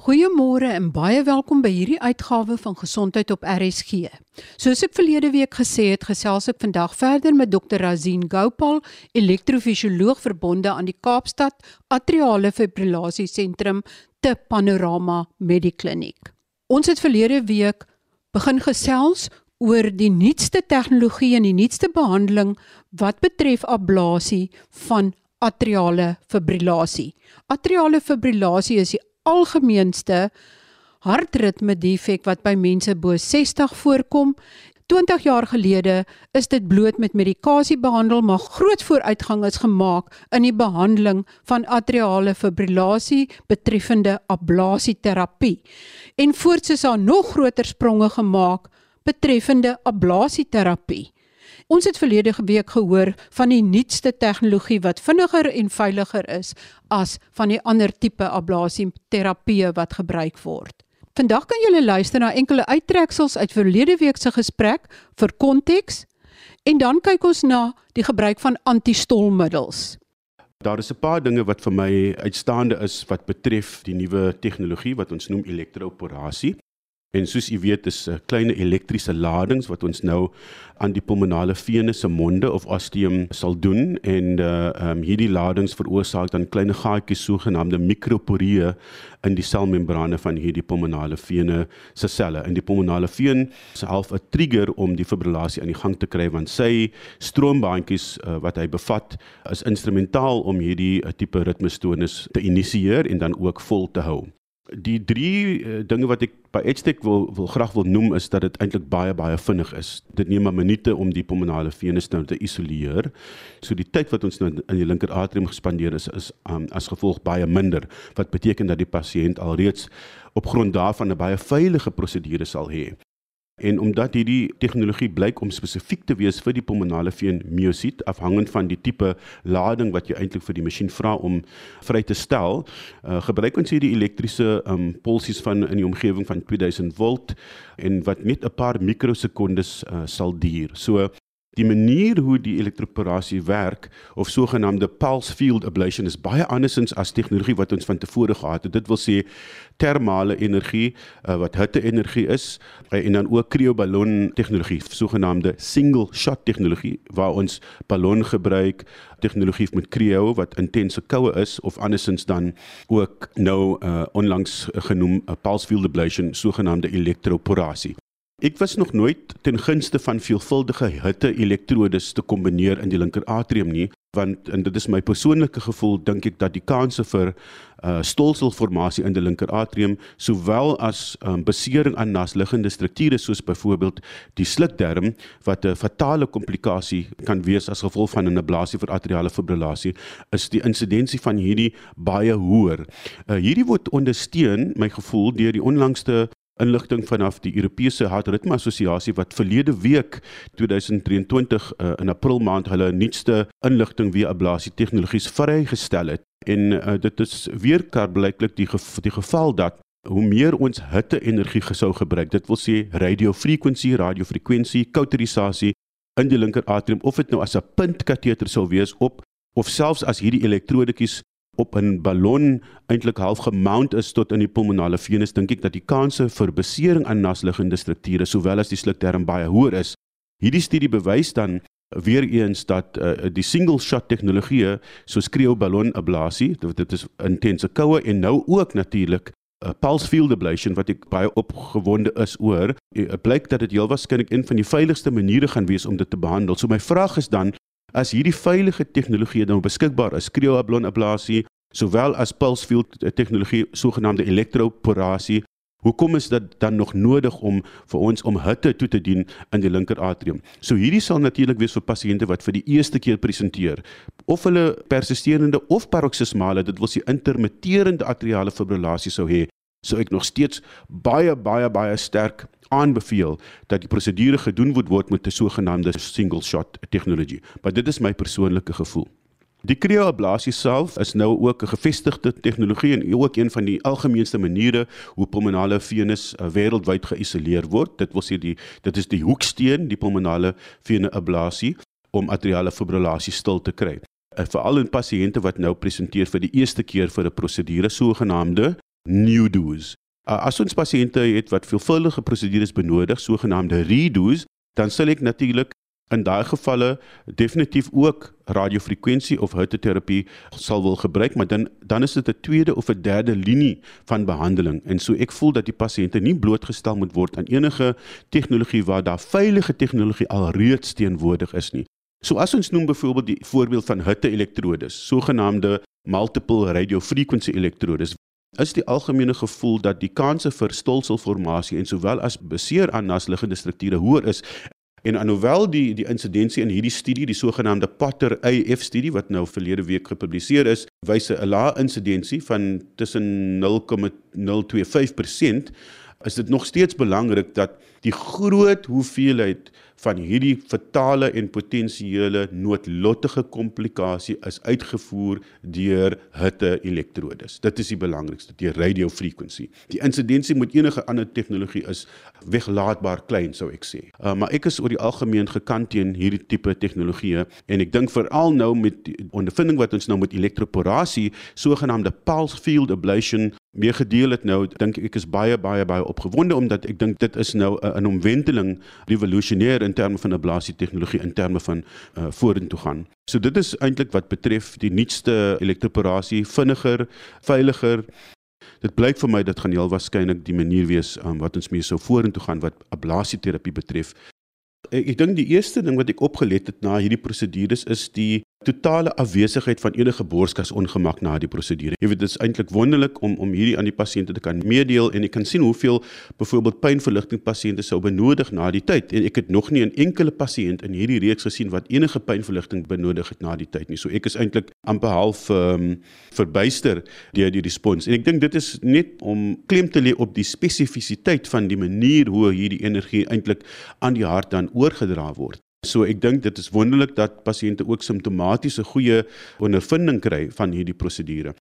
Goeiemôre en baie welkom by hierdie uitgawe van Gesondheid op RSG. Soos ek verlede week gesê het, gesels ek vandag verder met Dr. Razin Gopal, elektrofisioloog verbonde aan die Kaapstad Atriale Fibrillasie Sentrum te Panorama Medikliniek. Ons het verlede week begin gesels oor die nuutste tegnologie en die nuutste behandeling wat betref ablasie van atriale fibrillasie. Atriale fibrillasie is die algemeenste hartritme defek wat by mense bo 60 voorkom. 20 jaar gelede is dit bloot met medikasie behandel, maar groot vooruitgang is gemaak in die behandeling van atriale fibrillasie betreffende ablasieterapie. En voorts is daar nog groter spronge gemaak betreffende ablasieterapie. Ons het verlede week gehoor van die nuutste tegnologie wat vinniger en veiliger is as van die ander tipe ablasieterapie wat gebruik word. Vandag kan julle luister na enkele uittreksels uit verlede week se gesprek vir konteks en dan kyk ons na die gebruik van antistolmiddels. Daar is 'n paar dinge wat vir my uitstaande is wat betref die nuwe tegnologie wat ons noem elektroporasie. En soos u weet is 'n uh, klein elektriese ladings wat ons nou aan die pulmonale vene se monde of osteum sal doen en uh um, hierdie ladings veroorsaak dan klein gaatjies sogenaamde mikroporieë in die selmembrane van hierdie pulmonale vene se selle. In die pulmonale veen se half 'n trigger om die fibrillasie aan die gang te kry want sy stroombaantjies uh, wat hy bevat is instrumentaal om hierdie uh, tipe ritmestonus te initieer en dan ook vol te hou die drie uh, dinge wat ek by Edstech wil wil graag wil noem is dat dit eintlik baie baie vinnig is. Dit neem maar minute om die pulmonale venus nou te isoleer. So die tyd wat ons nou in die linker atrium gespandeer is is um, as gevolg baie minder wat beteken dat die pasiënt alreeds op grond daarvan 'n baie veilige prosedure sal hê. En omdat hierdie tegnologie blyk om spesifiek te wees vir die pulmonale veen miosiet afhangend van die tipe lading wat jy eintlik vir die masjien vra om vry te stel, uh, gebruik ons hierdie elektriese um, pulsies van in die omgewing van 2000 volt en wat net 'n paar mikrosekondes uh, sal duur. So Die manier hoe die elektroporasie werk of sogenaamde pulse field ablation is baie andersins as tegnologie wat ons van tevore gehad het. Dit wil sê termale energie uh, wat hitte energie is uh, en dan ook krioballon tegnologie, sogenaamde single shot tegnologie waar ons ballon gebruik, tegnologie met krio wat intense koue is of andersins dan ook nou uh, onlangs genoem 'n uh, pulse field ablation, sogenaamde elektroporasie. Ek was nog nooit ten gunste van veelvuldige hitte elektrodes te kombineer in die linker atrium nie, want en dit is my persoonlike gevoel dink ek dat die kanse vir uh stolselformasie in die linker atrium sowel as um, besering aan nasliggende strukture soos byvoorbeeld die slukdarm wat 'n fatale komplikasie kan wees as gevolg van 'n ablasie vir atriale fibrillasie is die insidensie van hierdie baie hoër. Uh hierdie word ondersteun my gevoel deur die onlangste inligting vanaf die Europese Hartritme Assosiasie wat verlede week 2023 uh, in April maand hulle nuutste inligting via ablasie tegnologies vrygestel het. En uh, dit is weer karblyklik die gev die geval dat hoe meer ons hitte energie gesou gebruik, dit wil sê radiofrekwensie, radiofrekwensie, kauterisasie in die linker atrium of dit nou as 'n puntkateter sou wees op of selfs as hierdie elektrodetjies op 'n ballon eintlik half gemount is tot in die pulmonale venus, dink ek dat die kanse vir besering aan nasliggende strukture sowel as die slukdarm baie hoër is. Hierdie studie bewys dan weer eens dat uh, die single shot tegnologie soos krioballon ablasie, dit is intense koue en nou ook natuurlik 'n uh, pulse field ablation wat ek baie opgewonde is oor. Uh, blyk dat dit heel waarskynlik een van die veiligigste maniere gaan wees om dit te behandel. So my vraag is dan As hierdie veilige tegnologie dan beskikbaar is, krioablon ablasie, sowel as pulse field tegnologie, sogenaamde elektroporasie, hoekom is dit dan nog nodig om vir ons om hitte toe te dien in die linker atrium? So hierdie sal natuurlik wees vir pasiënte wat vir die eerste keer presenteer, of hulle persisterende of paroksismale, dit wil sê intermitterende atriale fibrillasie sou hê. So ek nog steeds baie baie baie sterk aanbeveel dat die prosedure gedoen moet word met 'n sogenaamde single shot tegnologie. Maar dit is my persoonlike gevoel. Die krioablasie self is nou ook 'n gevestigde tegnologie en ook een van die algemeenste maniere hoe pulmonale venus uh, wêreldwyd geïsoleer word. Dit wil sê die dit is die hoeksteen, die pulmonale veneablasie om atriale fibrillasie stil te kry. Uh, Veral in pasiënte wat nou presenteer vir die eerste keer vir 'n prosedure sogenaamde new do's. Uh, as ons pasiënte het wat veelvuldige prosedures benodig, sogenaamde redos, dan sal ek natuurlik in daai gevalle definitief ook radiofrekwensie of hitteterapie sal wil gebruik, maar dan dan is dit 'n tweede of 'n derde linie van behandeling. En so ek voel dat die pasiënte nie blootgestel moet word aan enige tegnologie waar daar veilige tegnologie alreeds teenwoordig is nie. So as ons noem byvoorbeeld die voorbeeld van hitte-elektrodes, sogenaamde multiple radio frequency elektrodes, is die algemene gevoel dat die kanse vir stolselformasie en sowel as beseer aan nasliggende strukture hoër is En alhoewel die die insidensie in hierdie studie, die sogenaamde Potter AF studie wat nou verlede week gepubliseer is, wys 'n lae insidensie van tussen 0,025%, is dit nog steeds belangrik dat die groot hoeveelheid van hierdie fatale en potensiële noodlottige komplikasie is uitgevoer deur hitte elektrodes. Dit is die belangrikste, die radiofrekwensie. Die insidensie met enige ander tegnologie is weglaatbaar klein sou ek sê. Uh, maar ek is oor die algemeen gekant teen hierdie tipe tegnologieë en ek dink veral nou met die ondervinding wat ons nou met elektroporasie, sogenaamde pulse field ablation meer gedeel het nou dink ek is baie baie baie opgewonde omdat ek dink dit is nou 'n omwenteling revolusionêr in terme van ablasie tegnologie in terme van uh, vorentoe gaan. So dit is eintlik wat betref die nuutste elektroporasie vinniger, veiliger. Dit blyk vir my dit gaan heel waarskynlik die manier wees um, wat ons mee sou vorentoe gaan wat ablasieterapie betref. Ek, ek dink die eerste ding wat ek opgelet het na hierdie prosedures is die totale afwesigheid van enige borskas ongemak na die prosedure. Jy weet dit is eintlik wonderlik om om hierdie aan die pasiënte te kan meedeel en ek kan sien hoeveel byvoorbeeld pynverligting pasiënte sou benodig na die tyd en ek het nog nie 'n enkele pasiënt in hierdie reeks gesien wat enige pynverligting benodig het na die tyd nie. So ek is eintlik amper half um, verbuister deur die respons en ek dink dit is net om klem te lê op die spesifisiteit van die manier hoe hierdie energie eintlik aan die hart dan oorgedra word. So ek dink dit is wonderlik dat pasiënte ook simptomatiese goeie ondervinding kry van hierdie prosedure.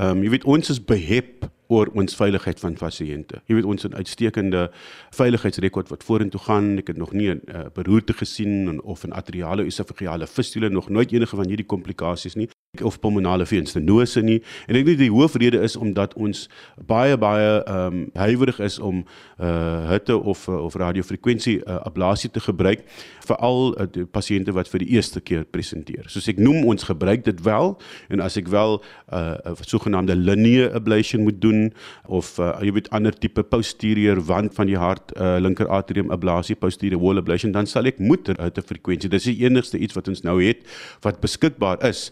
Ehm um, jy weet ons is behep oor ons veiligheid van pasiënte. Jy weet ons het 'n uitstekende veiligheidsrekord wat vorentoe gaan. Ek het nog nie 'n uh, beroerte gesien of 'n atriale esophageale fistule nog nooit enige van hierdie komplikasies nie of pulmonale venstenose nie. En ek dink die hoofrede is omdat ons baie baie ehm um, huiwerig is om uh hitte of of radiofrekwensie uh, ablasie te gebruik veral uh, pasiënte wat vir die eerste keer presenteer. Soos ek noem ons gebruik dit wel en as ek wel 'n uh, sogenaamde linear ablation moet doen of uh, jy weet ander tipe posterior wand van die hart uh, linker atrium ablasie posterior wall ablation dan sal ek moet hitte frekwensie. Dis die enigste iets wat ons nou het wat beskikbaar is.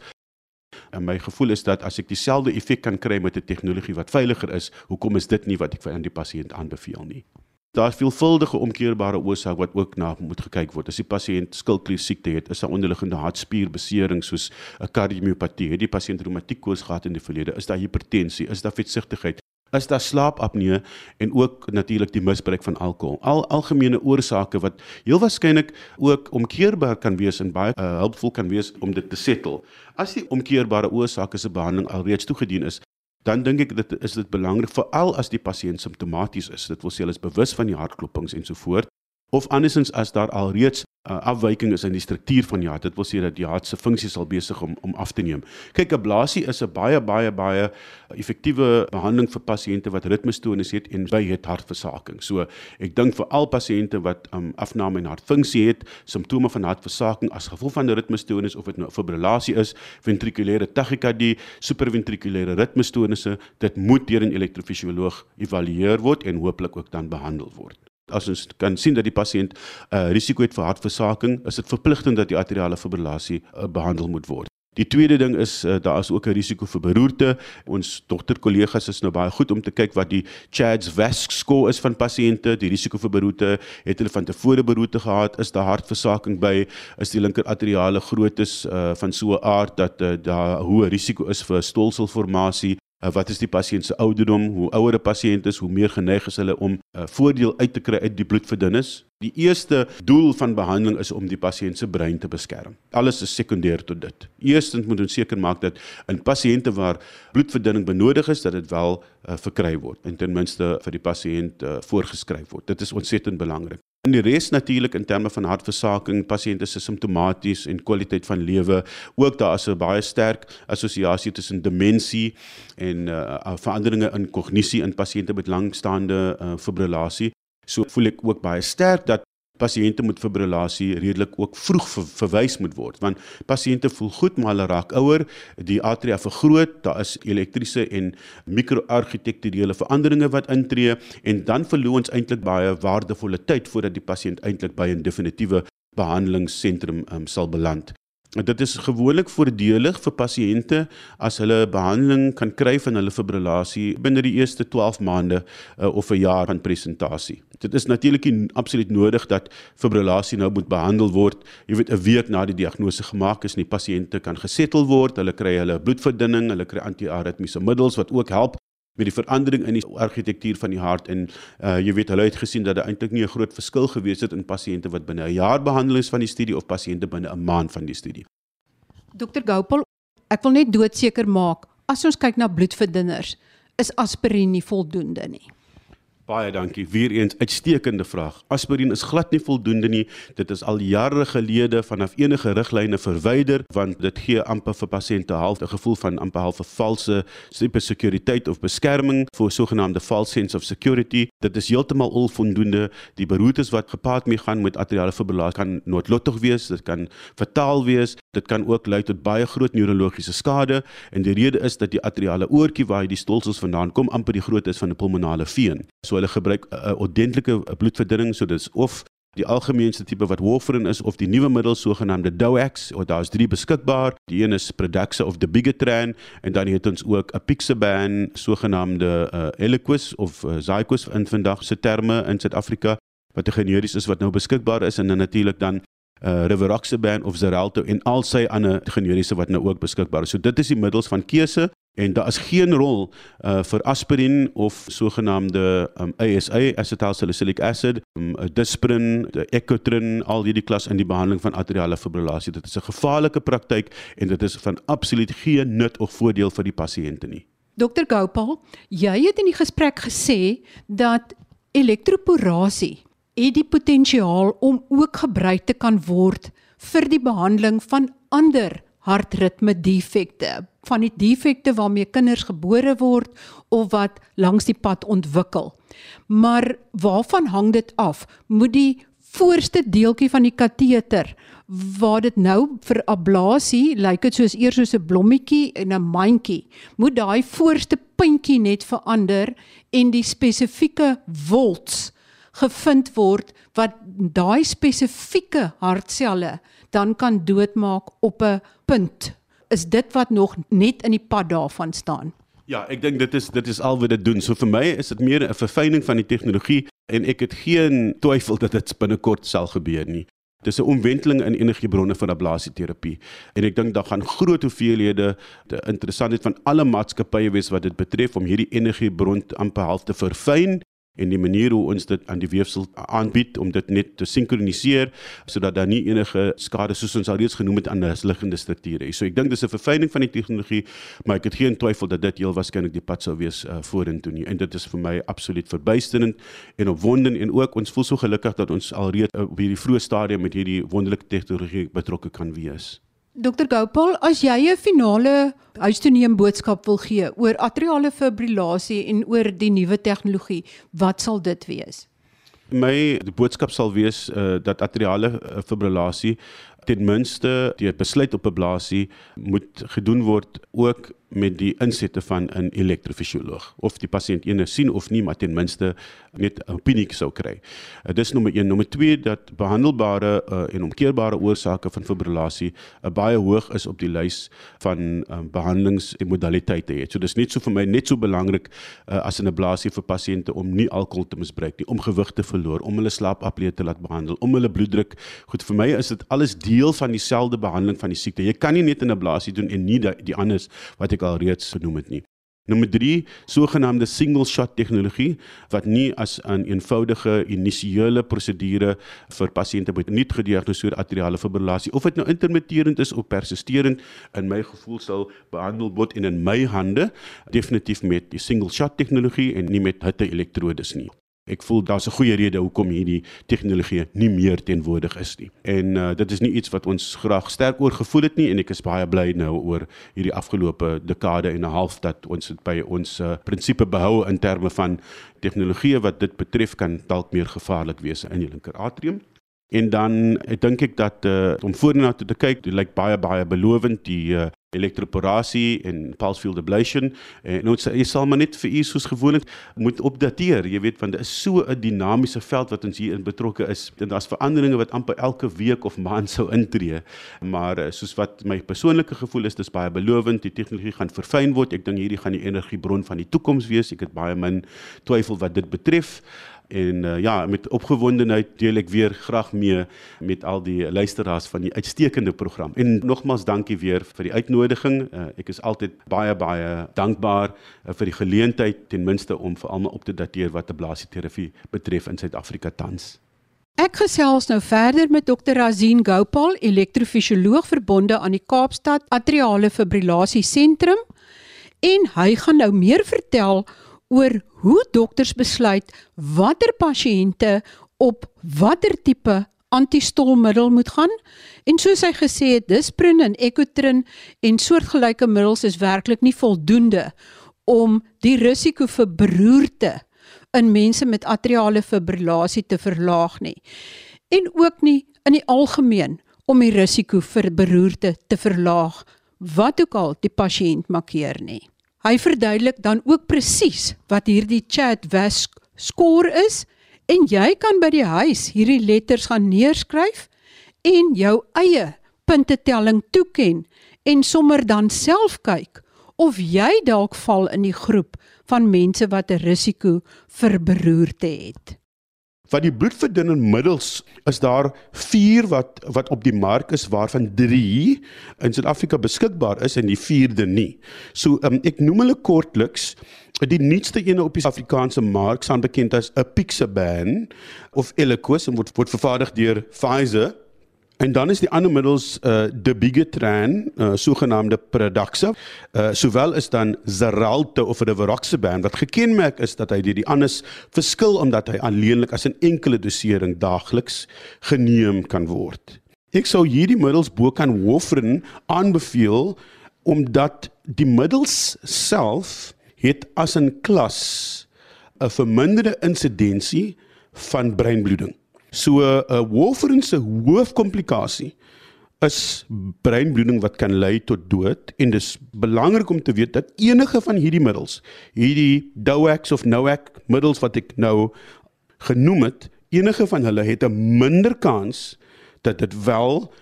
En my gevoel is dat as ek dieselfde effek kan kry met 'n tegnologie wat veiliger is, hoekom is dit nie wat ek vir aan die pasiënt aanbeveel nie? Daar's veelvuldige omkeerbare oorsake wat ook na moet gekyk word. As die pasiënt skildklier siekte het, is daar onderliggende hartspierbesering soos 'n kardiomiopatie, het die pasiënt reumatiek koors gehad in die verlede, is daar hipertensie, is daar vetsigtigheid, is daar slaapapnee en ook natuurlik die misbruik van alkohol. Al algemene oorsake wat heel waarskynlik ook omkeerbaar kan wees en baie uh, hulpvol kan wees om dit te settle. As die omkeerbare oorsake se behandeling alreeds toegedien is, dan dink ek dit is dit belangrik veral as die pasiënt simptomaties is. Dit wil sê hulle is bewus van die hartklopings en so voort of andersins as daar alreeds uh, afwyking is in die struktuur van die hart. Dit wil sê dat die hart se funksie sal besig om om af te neem. Kyk, ablasie is 'n baie baie baie effektiewe behandeling vir pasiënte wat ritmestoornis het en by het hartversaking. So, ek dink vir al pasiënte wat um, afname in hartfunksie het, simptome van hartversaking as gevolg van 'n ritmestoornis of dit nou fibrillasie is, ventrikulêre tachykardie, supraventrikulêre ritmestoornisse, dit moet deur 'n elektrofisioloog evalueer word en hooplik ook dan behandel word as ons kan sien dat die pasiënt 'n uh, risiko het vir hartversaking, is dit verpligtend dat die atriale fibrillasie uh, behandel moet word. Die tweede ding is uh, daar is ook 'n risiko vir beroerte. Ons dogterkollegas is nou baie goed om te kyk wat die CHADS-VASc score is van pasiënte, die risiko vir beroerte, het hulle van tevore beroerte gehad, is daar hartversaking by, is die linker atriale grootes uh, van so 'n aard dat uh, daar hoë risiko is vir stolselformasie, Uh, wat is die pasiënt se ouderdom? Hoe ouer 'n pasiënt is, hoe meer geneig is hulle om 'n uh, voordeel uit te kry uit die bloedverdunnis. Die eerste doel van behandeling is om die pasiënt se brein te beskerm. Alles is sekondêr tot dit. Eerstens moet ons seker maak dat in pasiënte waar bloedverdunning benodig is, dat dit wel uh, verkry word en ten minste vir die pasiënt uh, voorgeskryf word. Dit is ontsettend belangrik. En die res natuurlik in terme van hartversaking, pasiënte se simptomaties en kwaliteit van lewe, ook daar is 'n baie sterk assosiasie tussen demensie en uh, veranderinge in kognisie in pasiënte met langstaande uh, fibrillasie. So voel ek ook baie sterk dat pasiënte met fibrillasie redelik ook vroeg ver, verwys moet word want pasiënte voel goed maar hulle raak ouer, die atria vergroot, daar is elektriese en mikroargitekturele veranderinge wat intree en dan verloor ons eintlik baie waardevolle tyd voordat die pasiënt eintlik by 'n definitiewe behandelingsentrum um, sal beland. Dit is gewoonlik voordelig vir pasiënte as hulle behandeling kan kry van hulle fibrillasie binne die eerste 12 maande uh, of 'n jaar van presentasie. Dit is natuurlik absoluut nodig dat fibrillasie nou moet behandel word. Jy weet 'n week na die diagnose gemaak is, die pasiënte kan gesettel word, hulle kry hulle bloedverdunning, hulle kry anti-aritmiese middels wat ook help met die verandering in die argitektuur van die hart en uh, jy weet hulle het gesien dat daar eintlik nie 'n groot verskil gewees het in pasiënte wat binne 'n jaar behandel is van die studie of pasiënte binne 'n maand van die studie. Dr Gopal, ek wil net doodseker maak as ons kyk na bloedverdunners, is aspirien nie voldoende nie. Baie dankie. Weereens uitstekende vraag. Aspirien is glad nie voldoende nie. Dit is al jare gelede vanaf enige riglyne verwyder want dit gee amper vir pasiënte half 'n gevoel van amper half 'n valse sekuriteit of beskerming vir sogenaamde false sense of security. Dit is heeltemal onvoldoende. Die beroertes wat gepaard mee gaan met atriale fibrillasie kan noodlottig wees, dit kan fataal wees. Dit kan ook lei tot baie groot neurologiese skade en die rede is dat die atriale oortjie waar die stolsels vandaan kom amper die grootte is van 'n pulmonale veen. So hulle gebruik 'n uh, ordentlike bloedverdunning, so dis of die algemeenste tipe wat warfarin is of die nuwe middel sogenaamde Doax, of daar's drie beskikbaar. Die een is Pradaxa of Dabigatran en dan het ons ook Apixaban, sogenaamde uh, Eliquis of uh, Zyquis in vandag se terme in Suid-Afrika wat 'n generies is wat nou beskikbaar is en dan natuurlik dan uh, Rivaroxaban of Xarelto en al sy ander generiese wat nou ook beskikbaar is. So dit is die middels van keuse en daar is geen rol uh, vir aspirin of sogenaamde um, ASA acetylsalicylic acid, um, disprin, ecotrin, al hierdie klas in die behandeling van atriale fibrillasie. Dit is 'n gevaarlike praktyk en dit is van absoluut geen nut of voordeel vir die pasiënte nie. Dr Gopal, jy het in die gesprek gesê dat elektroporasie het die potensiaal om ook gebruik te kan word vir die behandeling van ander hartritme defekte, van die defekte waarmee kinders gebore word of wat langs die pad ontwikkel. Maar waarvan hang dit af? Moet die voorste deeltjie van die kateter waar dit nou vir ablasie lyk dit soos eers soos 'n blommetjie en 'n mandjie moet daai voorste puntjie net verander en die spesifieke volts gevind word wat daai spesifieke hartselle dan kan doodmaak op 'n punt. Is dit wat nog net in die pad daarvan staan? Ja, ek dink dit is dit is al wat dit doen. So vir my is dit meer 'n verfyning van die tegnologie en ek het geen twyfel dat dit binnekort sal gebeur nie. Dis 'n omwenteling in energiebronne vir ablasieterapie. En ek dink daar gaan groot hoeveelhede te interessantheid van alle maatskappye wees wat dit betref om hierdie energiebron amper half te verfyn en die manier hoe ons dit aan die weefsel aanbied om dit net te sinkroniseer sodat daar nie enige skade soos ons al reeds genoem het aan die liggende strukture is. So ek dink dis 'n verfyning van die tegnologie, maar ek het geen twyfel dat dit heel waarskynlik die pad sou wees uh, vorentoe nie. En dit is vir my absoluut verbuisterend en opwondend en ook ons voel so gelukkig dat ons alreeds uh, op hierdie vroeë stadium met hierdie wonderlike tegnologie betrokke kan wees. Dr Gopal, as jy 'n finale huistoeneem boodskap wil gee oor atriale fibrillasie en oor die nuwe tegnologie, wat sal dit wees? My boodskap sal wees uh, dat atriale uh, fibrillasie ten minste die besluit op 'n blasie moet gedoen word ook met die insette van 'n elektrofisioloog of die pasiënt ene sien of nie maar ten minste net 'n opinie sou kry. Uh, dis nommer 1, nommer 2 dat behandelbare uh, en omkeerbare oorsake van fibrillasie uh, baie hoog is op die lys van uh, behandelings en modaliteite het. So dis net so vir my net so belangrik uh, as 'n ablasie vir pasiënte om nie alkohol te misbruik nie, om gewig te verloor, om hulle slaapapnee te laat behandel, om hulle bloeddruk. Goed, vir my is dit alles deel van dieselfde behandeling van die siekte. Jy kan nie net 'n ablasie doen en nie die, die anders wat ek ek al reeds genoem het nie. Nommer 3, sogenaamde single shot tegnologie wat nie as 'n eenvoudige initiële prosedure vir pasiënte met nie gediagnoseerde atriale fibrillasie of dit nou intermitterend is of persisterend in my gevoel sal behandel word en in my hande definitief met die single shot tegnologie en nie met hitte elektrodes nie. Ek voel daar's 'n goeie rede hoekom hierdie tegnologie nie meer teenwoordig is nie. En uh, dit is nie iets wat ons graag sterk oor gevoel het nie en ek is baie bly nou oor hierdie afgelope dekade en 'n half dat ons dit by ons uh, prinsipe behou in terme van tegnologie wat dit betref kan dalk meer gevaarlik wees in die linker atrium. En dan ek dink ek dat uh, om vorentoe te kyk, dit lyk baie baie belovend die uh, elektroporasie en pulse field ablation. En nou jy sal maar net vir u soos gewoonlik moet opdateer jy weet want dit is so 'n dinamiese veld wat ons hier in betrokke is. En daar's veranderinge wat amper elke week of maand sou intree. Maar eh, soos wat my persoonlike gevoel is dis baie belovend. Die tegnologie gaan verfyn word. Ek dink hierdie gaan die energiebron van die toekoms wees. Ek het baie min twyfel wat dit betref En uh, ja, met opgewondenheid deel ek weer graag mee met al die luisteraars van die uitstekende program. En nogmaals dankie weer vir die uitnodiging. Uh, ek is altyd baie baie dankbaar uh, vir die geleentheid ten minste om vir almal op te dateer wat ablasieterapie betref in Suid-Afrika tans. Ek gesels nou verder met Dr. Razin Gopal, elektrofisioloog verbonde aan die Kaapstad Atriale Fibrillasie Sentrum, en hy gaan nou meer vertel oor hoe dokters besluit watter pasiënte op watter tipe antistolmiddel moet gaan. En soos hy gesê het Disprin en Ecotrin en soortgelyke middels is werklik nie voldoende om die risiko vir beroerte in mense met atriale fibrillasie te verlaag nie. En ook nie in die algemeen om die risiko vir beroerte te verlaag wat ook al die pasiënt makkeer nie Hy verduidelik dan ook presies wat hierdie chat was skoor is en jy kan by die huis hierdie letters gaan neerskryf en jou eie puntetelling toeken en sommer dan self kyk of jy dalk val in die groep van mense wat 'n risiko vir beroerte het. Wat die bloedverdunner middels is daar 4 wat wat op die mark is waarvan 3 in Suid-Afrika beskikbaar is en die 4de nie. So um, ek noem hulle kortliks die nuutste ene op die Afrikaanse mark staan bekend as Apixaban of Eliquis en word, word vervaardig deur Pfizer En dan is die ander middels uh de Bigetran, uh sogenaamde Pradaxa, uh sowel is dan Xarelto of Rivaroxaban wat gekenmerk is dat hy die, die anders verskil omdat hy alleenlik as 'n enkele dosering daagliks geneem kan word. Ek sou hierdie middels bo kan warfarin aanbeveel omdat die middels self het as 'n klas 'n verminderde insidensie van breinbloeding. So 'n uh, warfarin se hoofkomplikasie is breinbloeding wat kan lei tot dood en dis belangrik om te weet dat enige van hierdie middels, hierdie DOACs of NOAC middels wat ek nou genoem het, enige van hulle het 'n minder kans dat dit wel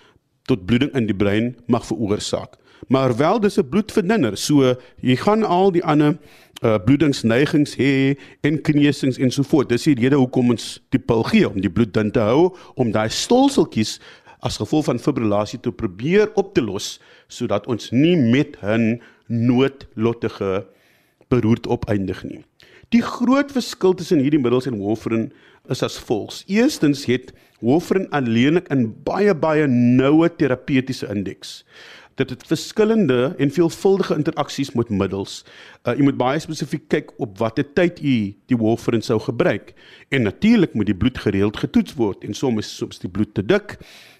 tot bloeding in die brein mag veroorsaak. Maar wel dis 'n bloedverdunner. So jy gaan al die ander uh, bloedingsneigings hê en kneusings en so voort. Dis die rede hoekom ons die pil gee om die bloed dun te hou om daai stolseltjies as gevolg van fibrillasie te probeer op te los sodat ons nie met 'n noodlottige beroerte opeindig nie. Die groot verskil tussen hierdie middels en warfarin is as volgs. Eerstens het warfarin alleenlik 'n baie baie noue terapeutiese indeks dit het verskillende en veelvuldige interaksies met middels. Uh, jy moet baie spesifiek kyk op watter tyd jy die warfarin sou gebruik. En natuurlik moet die bloed gereeld getoets word en soms is soms die bloed te dik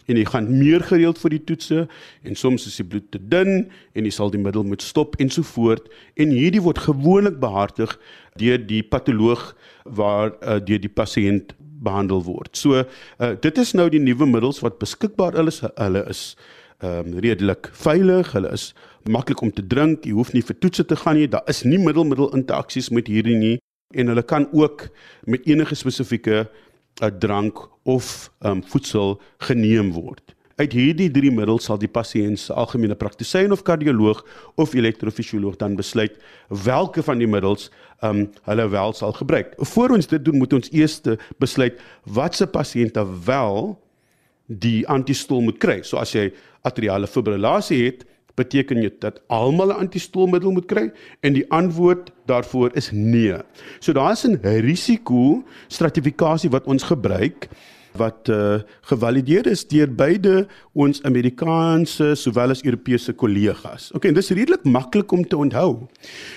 en jy gaan meer gereeld vir die toetse en soms is die bloed te dun en jy sal die middel moet stop en so voort en hierdie word gewoonlik behartig deur die patoloog waar uh, deur die pasiënt behandel word. So uh, dit is nou die nuwe middels wat beskikbaar is. Hulle is ehm um, redelik veilig. Hulle is maklik om te drink. Jy hoef nie vir toetse te gaan nie. Daar is nie middelmiddel interaksies met hierdie nie en hulle kan ook met enige spesifieke uh, drank of ehm um, voedsel geneem word. Uit hierdie drie middels sal die pasiënt se algemene praktisyn of kardioloog of elektrofisioloog dan besluit watter van die middels um, hulle wel sal gebruik. Voor ons dit doen, moet ons eers besluit watse pasiënte wel die antistol moet kry. So as jy atriale fibrillasie het, beteken dit dat almal 'n antistoolmiddel moet kry en die antwoord daarvoor is nee. So daar's 'n risiko stratifikasie wat ons gebruik wat uh, gevalideer is deur beide ons Amerikaanse sowel as Europese kollegas. OK, en dis redelik maklik om te onthou.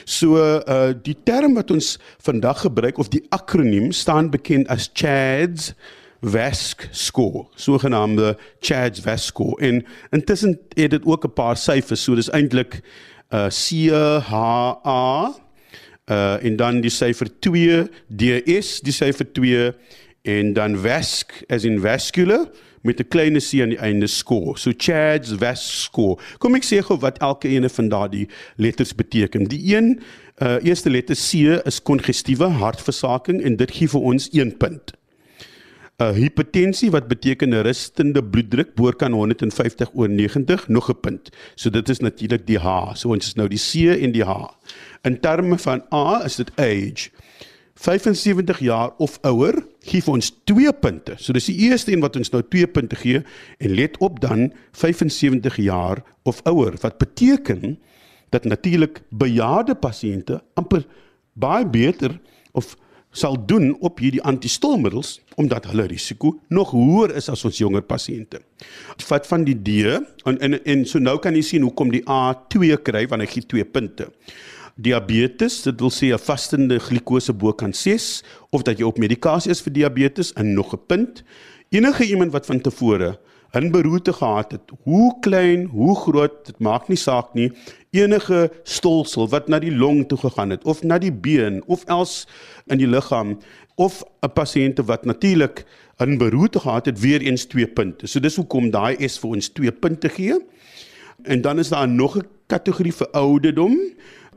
So uh die term wat ons vandag gebruik of die akroniem staan bekend as CHADS VASC score, sogenaamde CHADS VASC score. En intussen het dit ook 'n paar syfers, so dis eintlik uh C H A uh en dan die syfer 2 DS, die syfer 2 en dan VASC as in vascular met 'n klein c aan die einde score. So CHADS VASC score. Kom ek sê gou wat elke ene van daardie letters beteken. Die een uh eerste letter C is kongestiewe hartversaking en dit gee vir ons 1 punt. 'n hipertensie wat beteken 'n rustende bloeddruk bo kan 150 oor 90 nog 'n punt. So dit is natuurlik die H. So ons is nou die C en die H. In terme van A is dit age. 75 jaar of ouer gee vir ons 2 punte. So dis die eerste een wat ons nou 2 punte gee en let op dan 75 jaar of ouer wat beteken dat natuurlik bejaarde pasiënte amper baie beter of sal doen op hierdie antistolmiddels omdat hulle risiko nog hoër is as ons jonger pasiënte. Vat van die D en en en so nou kan jy sien hoekom die A2 kry wanneer hy gee 2 punte. Diabetes, dit wil sê 'n vastende glikose bo kan 6 of dat jy op medikasie is vir diabetes en nog 'n punt. Enige iemand wat van tevore 'n beroerte gehad het, hoe klein, hoe groot, dit maak nie saak nie, enige stolsel wat na die long toe gegaan het of na die been of els in die liggaam of 'n pasiënt wat natuurlik 'n beroerte gehad het, weer eens 2 punte. So dis hoekom daai S vir ons 2 punte gee. En dan is daar nog 'n kategorie vir ouderdom.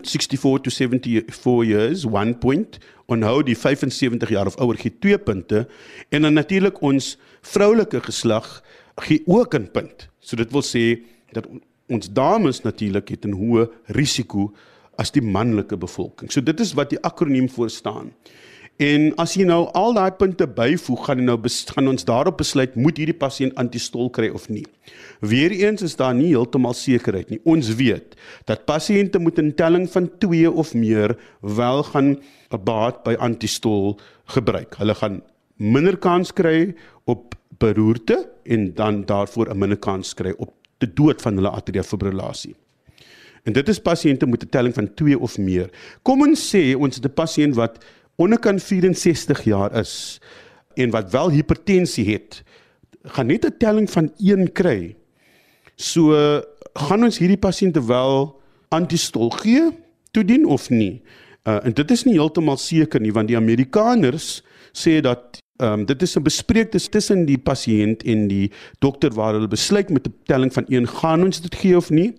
64 to 74 years, 1 point. Onhou die 75 jaar of ouer gee 2 punte en dan natuurlik ons vroulike geslag gee ook 'n punt. So dit wil sê dat ons dames natuurlik het 'n hoë risiko as die manlike bevolking. So dit is wat die akroniem voor staan. En as jy nou al daai punte byvoeg, gaan nou gaan ons daarop besluit moet hierdie pasiënt antistol kry of nie. Weereens is daar nie heeltemal sekerheid nie. Ons weet dat pasiënte met 'n telling van 2 of meer wel gaan 'n baat by antistol gebruik. Hulle gaan minder kans kry op beroerte en dan daarvoor 'n minder kans kry op die dood van hulle atriafibrillasie. En dit is pasiënte met 'n telling van 2 of meer. Kom ons sê ons het 'n pasiënt wat onderkant 64 jaar is en wat wel hipertensie het, gaan net 'n telling van 1 kry. So gaan ons hierdie pasiënte wel antistol gee toedien of nie? Uh, en dit is nie heeltemal seker nie want die Amerikaners sê dat Ehm um, dit is 'n bespreekte tussen die pasiënt en die dokter waar hulle besluit met 'n telling van 1 gaan ons dit gee of nie.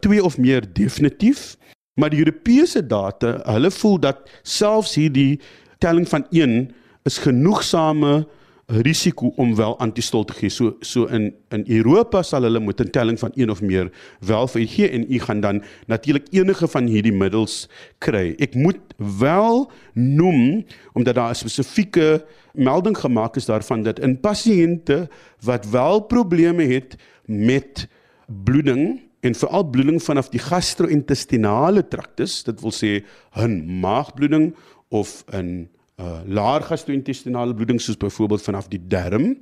2 of meer definitief. Maar die Europese data, hulle voel dat selfs hierdie telling van 1 is genoegsame risiko om wel antistol te gee. So so in in Europa sal hulle met 'n telling van 1 of meer wel vir gee en u gaan dan natuurlik enige van hierdie middels kry. Ek moet wel noem omdat daar 'n spesifieke melding gemaak is daarvan dat in pasiënte wat wel probleme het met bloeding en veral bloeding vanaf die gastro-intestinale traktus, dit wil sê 'n maagbloeding of 'n uh laer gastro-intestinale bloeding soos byvoorbeeld vanaf die darm,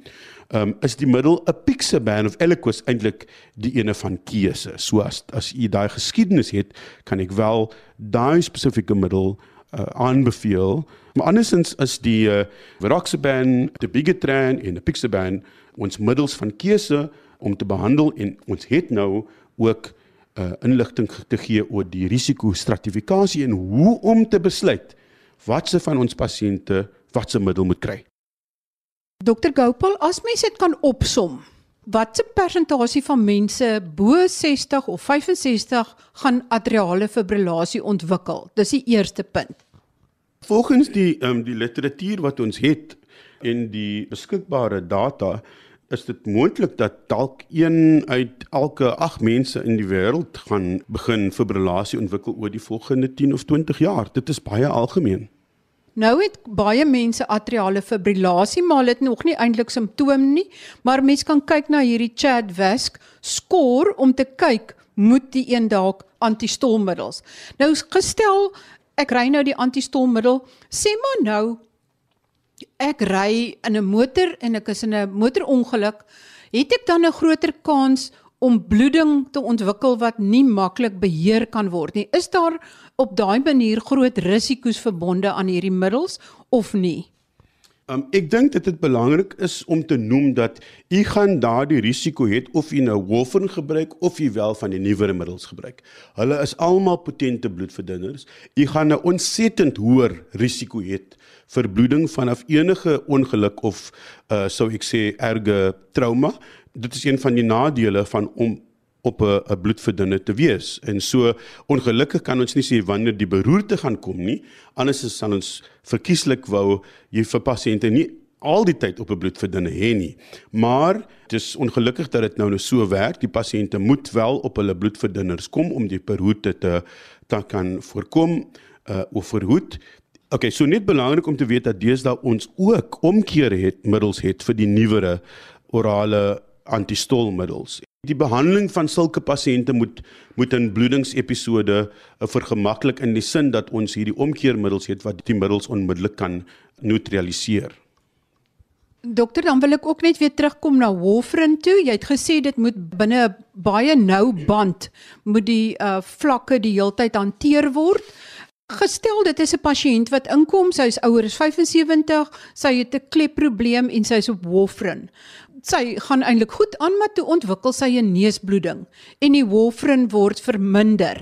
um, is die middel apixaban of Eliquis eintlik die ene van keuse. So as as u daai geskiedenis het, kan ek wel daai spesifieke middel uh aanbeveel. Maar andersins is die uh, Viroxaban, die Bigetran en die Apixaban ons middels van keuse om te behandel en ons het nou ook uh inligting te gee oor die risiko stratifikasie en hoe om te besluit watse van ons pasiënte watse middel moet kry. Dokter Gopal, as mens dit kan opsom, watse persentasie van mense bo 60 of 65 gaan atriale fibrillasie ontwikkel? Dis die eerste punt. Volgens die ehm um, die literatuur wat ons het en die beskikbare data is dit moontlik dat dalk 1 uit elke 8 mense in die wêreld gaan begin fibrillasie ontwikkel oor die volgende 10 of 20 jaar. Dit is baie algemeen. Nou het baie mense atriale fibrillasie, maar dit nog nie eintlik simptome nie, maar mens kan kyk na hierdie CHAD-VASc skoor om te kyk moet die een dalk antistolmiddels. Nou gestel ek ry nou die antistolmiddel, sê maar nou ek ry in 'n motor en ek is in 'n motorongeluk, het ek dan 'n groter kans om bloeding te ontwikkel wat nie maklik beheer kan word nie. Is daar op daai manier groot risiko's verbonde aan hierdie middels of nie? Um, ek dink dit is belangrik is om te noem dat u gaan daardie risiko het of u nou warfarin gebruik of u wel van die nuwere middels gebruik. Hulle is almal potente bloedverdunners. U gaan 'n ontsettend hoër risiko hê vir bloeding vanaf enige ongeluk of uh, sou ek sê erge trauma. Dit is een van die nadele van om op 'n 'n bloedverdunner te wees. En so ongelukkig kan ons nie sê wanneer die beroerte gaan kom nie. Anders is sal ons verkieslik wou jy vir pasiënte nie al die tyd op 'n bloedverdunner hê nie. Maar dit is ongelukkig dat dit nou nou so werk. Die pasiënte moet wel op hulle bloedverdunners kom om die beroerte te te kan voorkom uh of verhoed. Okay, so net belangrik om te weet dat deesdae ons ook omkeer het middels het vir die nuwere orale antistolmiddels. Die behandeling van sulke pasiënte moet moet in bloedingsepisode uh, vergemaklik in die sin dat ons hierdie omkeermiddels het wat die middels onmiddellik kan neutraliseer. Dokter, dan wil ek ook net weer terugkom na warfarin toe. Jy het gesê dit moet binne 'n baie nou band moet die uh vlakke die heeltyd hanteer word. Gestel dit is 'n pasiënt wat inkom, sy is ouer as 75, sy het 'n klepprobleem en sy is op warfarin sy gaan eintlik goed aan maar toe ontwikkel sy 'n neusbloeding en die warfarin word verminder.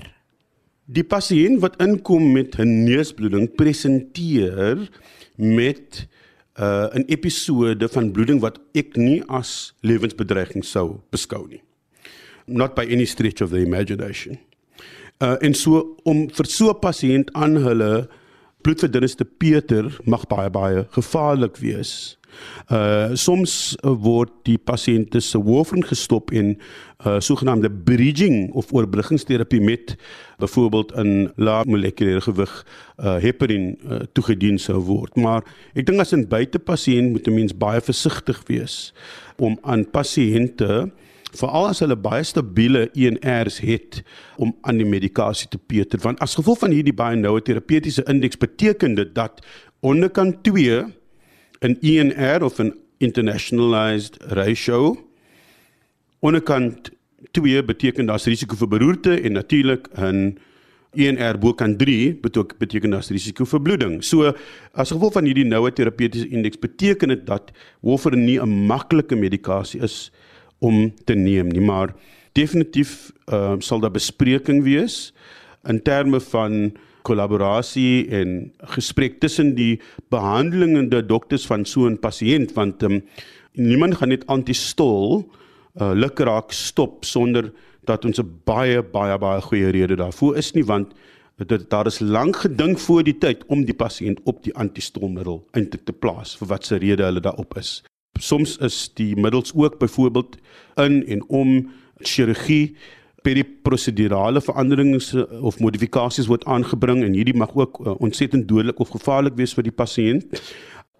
Die pasiënt wat inkom met 'n neusbloeding presenteer met 'n uh, episode van bloeding wat ek nie as lewensbedreiging sou beskou nie. Not by any stretch of the imagination. Uh en so om vir so 'n pasiënt aan hulle bloedverdunners te peter mag baie baie gevaarlik wees. Uh soms uh, word die pasiënte se warfarin gestop en uh sogenaamde bridging of oorbruggingsterapie met byvoorbeeld in lae molekulêre gewig uh heparin uh, toegedien sou word. Maar ek dink as 'n buitepasiënt moet 'n mens baie versigtig wees om aan pasiënte veral as hulle baie stabiele ENRs het om aan die medikasie te peter want as gevolg van hierdie baie noue terapeutiese indeks beteken dit dat onderkant 2 'n ENR of 'n internationalized ratio. Onderkant 2 beteken daar's risiko vir beroerte en natuurlik 'n ENR bokant 3 beteken beteken daar's risiko vir bloeding. So as gevolg van hierdie noue terapeutiese indeks beteken dit dat warfarin nie 'n maklike medikasie is om te neem nie, maar definitief uh, sal daar bespreking wees in terme van kollaborasie en gesprek tussen die behandelende dokters van so 'n pasiënt want um, niemand gaan net antistol uh, lukraak stop sonder dat ons 'n baie baie baie goeie rede daarvoor is nie want dit daar is lank gedink voor die tyd om die pasiënt op die antistolmiddel eintlik te plaas vir watse rede hulle daarop is. Soms is die middels ook byvoorbeeld in en om chirurgie per die prosedurale veranderings eh, of modifikasies word aangebring en hierdie mag ook uh, ontsettend dodelik of gevaarlik wees vir die pasiënt.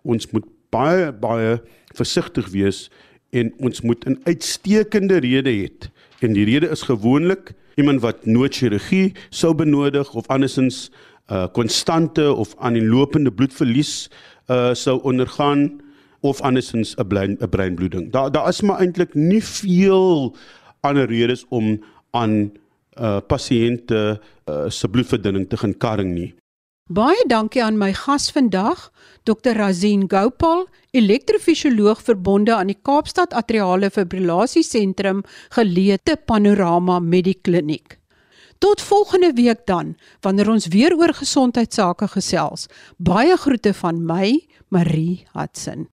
Ons moet baie baie versigtig wees en ons moet 'n uitstekende rede hê. En die rede is gewoonlik iemand wat noodchirurgie sou benodig of andersins uh, konstante of aanlopende bloedverlies uh, sou ondergaan of andersins 'n brein 'n breinbloeding. Daar daar is maar eintlik nie veel ander redes om aan uh pasiënte uh, se bloedverdunning te gaan karring nie. Baie dankie aan my gas vandag, Dr. Razin Gopal, elektrofisioloog verbonde aan die Kaapstad Atriale Fibrillasie Sentrum geleë te Panorama Medikliniek. Tot volgende week dan, wanneer ons weer oor gesondheidsake gesels. Baie groete van my, Marie Hudson.